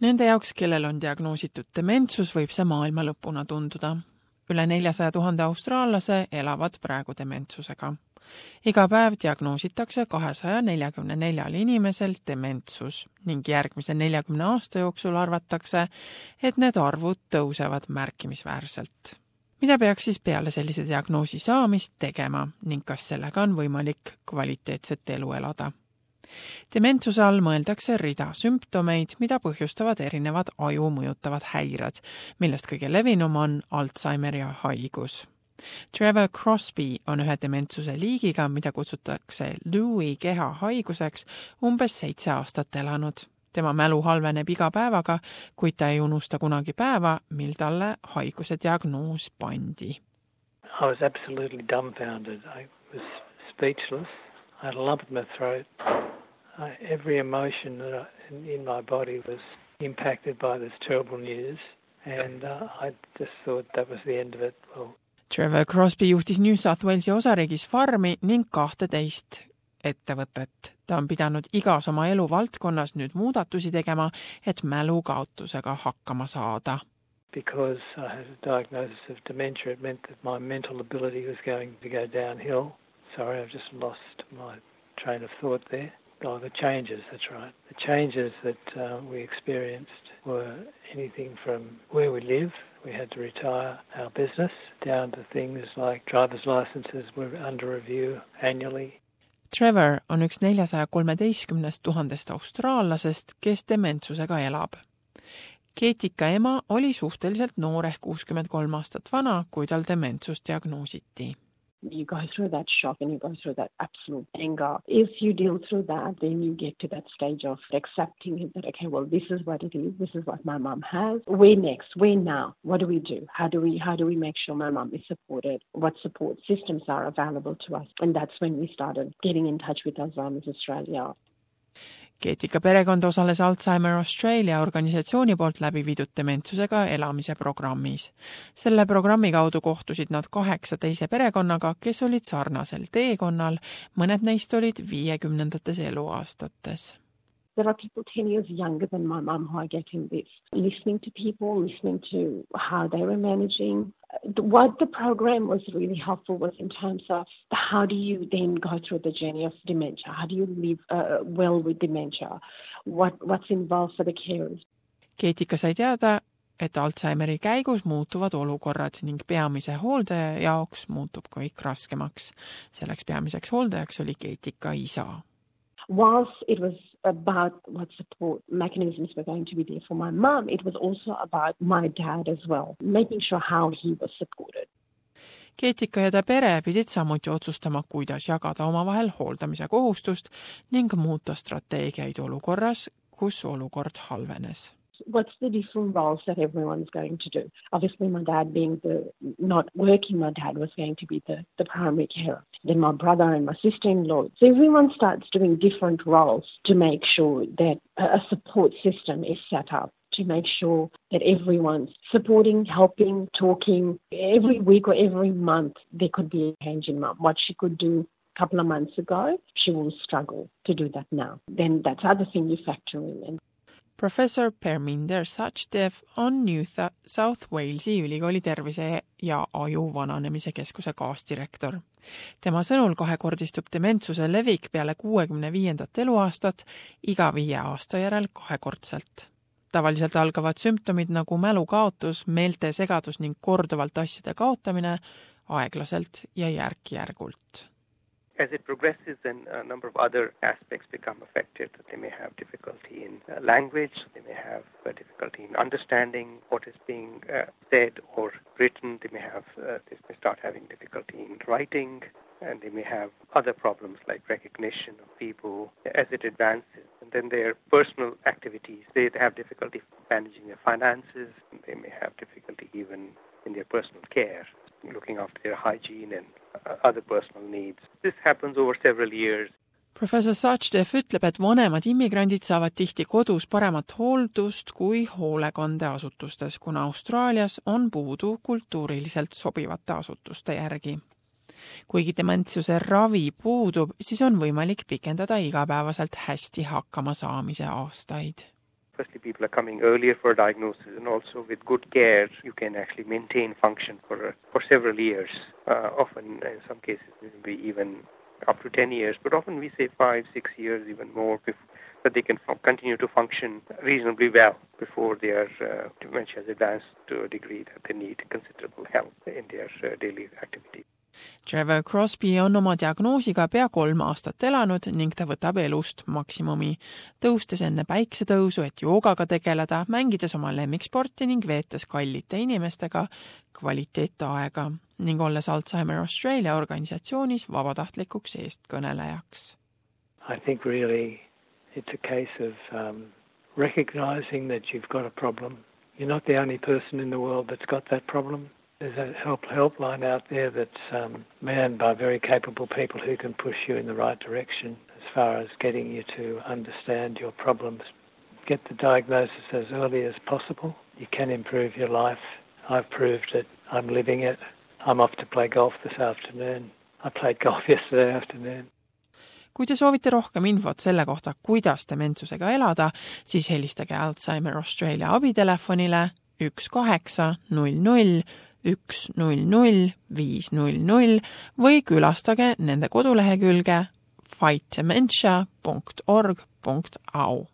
Nende jaoks, kellel on diagnoositud dementsus, võib see maailma lõpuna tunduda. üle neljasaja tuhande austraallase elavad praegu dementsusega. iga päev diagnoositakse kahesaja neljakümne neljal inimesel dementsus ning järgmise neljakümne aasta jooksul arvatakse, et need arvud tõusevad märkimisväärselt mida peaks siis peale sellise diagnoosi saamist tegema ning kas sellega on võimalik kvaliteetset elu elada? Dementsuse all mõeldakse rida sümptomeid, mida põhjustavad erinevad aju mõjutavad häired, millest kõige levinum on Alžeimeri haigus. Trevor Crosby on ühe dementsuse liigiga, mida kutsutakse Lewy keha haiguseks, umbes seitse aastat elanud tema mälu halveneb iga päevaga, kuid ta ei unusta kunagi päeva, mil talle haiguse diagnoos pandi. I was absolutely dumbfounded. I was speechless. I had a lump in my throat. I, every emotion that I, in, in my body was impacted by this terrible news and uh, I just thought that was the end of it. Well, Trevor Crosby juhtis New South Walesi osariigis farmi ning kahteteist ettevõtet. ta on pidanud igas oma eluvaldkonnas nüüd muudatusi tegema, et mälukaotusega hakkama saada. Because I had a diagnosis of dementia, it meant that my mental ability was going to go downhill. Sorry, I've just lost my train of thought there. Oh, the changes, that's right. The changes that uh, we experienced were anything from where we live, we had to retire our business, down to things like driver's licenses were under review annually. Trevor on üks neljasaja kolmeteistkümnest tuhandest austraallasest, kes dementsusega elab. Keetika ema oli suhteliselt noor ehk kuuskümmend kolm aastat vana, kui tal dementsus diagnoositi you go through that shock and you go through that absolute anger. If you deal through that, then you get to that stage of accepting it that, okay, well, this is what it is. This is what my mom has. Where next? Where now? What do we do? How do we, how do we make sure my mom is supported? What support systems are available to us? And that's when we started getting in touch with Alzheimer's Australia. Keetika perekond osales Alzheimer Australia organisatsiooni poolt läbi viidud dementsusega elamise programmis. selle programmi kaudu kohtusid nad kaheksa teise perekonnaga, kes olid sarnasel teekonnal, mõned neist olid viiekümnendates eluaastates There are people 10 years younger than my mum who are getting this. Listening to people, listening to how they were managing. What the program was really helpful was in terms of how do you then go through the journey of dementia? How do you live uh, well with dementia? What, what's involved for the carers? Keetika sai teada, et Alžeimeri käigus muutuvad olukorrad ning peamise hooldaja jaoks muutub kõik raskemaks. selleks peamiseks hooldajaks oli Keetika isa whilst it was about what support mechanisms were going to be there for my mum, it was also about my dad as well, making sure how he was supported. Keetika ja ta pere pidid samuti otsustama, kuidas jagada omavahel hooldamise kohustust ning muuta strateegiaid olukorras, kus olukord halvenes what's the different roles that everyone's going to do? Obviously, my dad being the not working, my dad was going to be the, the primary carer. Then my brother and my sister in law. So everyone starts doing different roles to make sure that a support system is set up to make sure that everyone's supporting, helping, talking. Every week or every month, there could be a change in mum. What she could do a couple of months ago, she will struggle to do that now. Then that's other thing you factor in. Professor Perminder Sachdev on New South Walesi ülikooli tervise ja aju vananemise keskuse kaasdirektor. tema sõnul kahekordistub dementsuse levik peale kuuekümne viiendat eluaastat iga viie aasta järel kahekordselt. tavaliselt algavad sümptomid nagu mälukaotus, meeltesegadus ning korduvalt asjade kaotamine aeglaselt ja järk-järgult as it progresses, then a number of other aspects become affected. They may have difficulty in uh, language, they may have uh, difficulty in understanding what is being uh, said or written, they may have uh, they may start having difficulty in writing, and they may have other problems like recognition of people as it advances. And then their personal activities, they have difficulty managing their finances, they may have difficulty even in their personal care, looking after their hygiene and other personal needs. This happens over several years. professor Sachdev ütleb, et vanemad immigrandid saavad tihti kodus paremat hooldust kui hoolekandeasutustes, kuna Austraalias on puudu kultuuriliselt sobivate asutuste järgi. kuigi dementsuse ravi puudub, siis on võimalik pikendada igapäevaselt hästi hakkama saamise aastaid firstly, people are coming earlier for diagnosis, and also with good care, you can actually maintain function for for several years. Uh, often, in some cases, maybe even up to 10 years, but often we say five, six years, even more, before, that they can continue to function reasonably well before their uh, dementia has advanced to a degree that they need considerable help in their uh, daily activities. Trevor Crosby on oma diagnoosiga pea kolm aastat elanud ning ta võtab elust maksimumi, tõustes enne päiksetõusu, et joogaga tegeleda, mängides oma lemmiksporti ning veetes kallite inimestega kvaliteetaega ning olles Alzheimer Australia organisatsioonis vabatahtlikuks eestkõnelejaks. I think really it's a case of um, recognizing that you've got a problem. You're not the only person in the world that's got that problem. There's a help helpline out there that's um, manned by very capable people who can push you in the right direction as far as getting you to understand your problems. Get the diagnosis as early as possible. You can improve your life. I've proved it. I'm living it. I'm off to play golf this afternoon. I played golf yesterday afternoon. kui te soovite rohkem infot selle kohta, kuidas dementsusega elada, siis helistage Alzheimer Australia abitelefonile üks kaheksa null null üks null null viis null null või külastage nende kodulehekülge fightdementia.org.au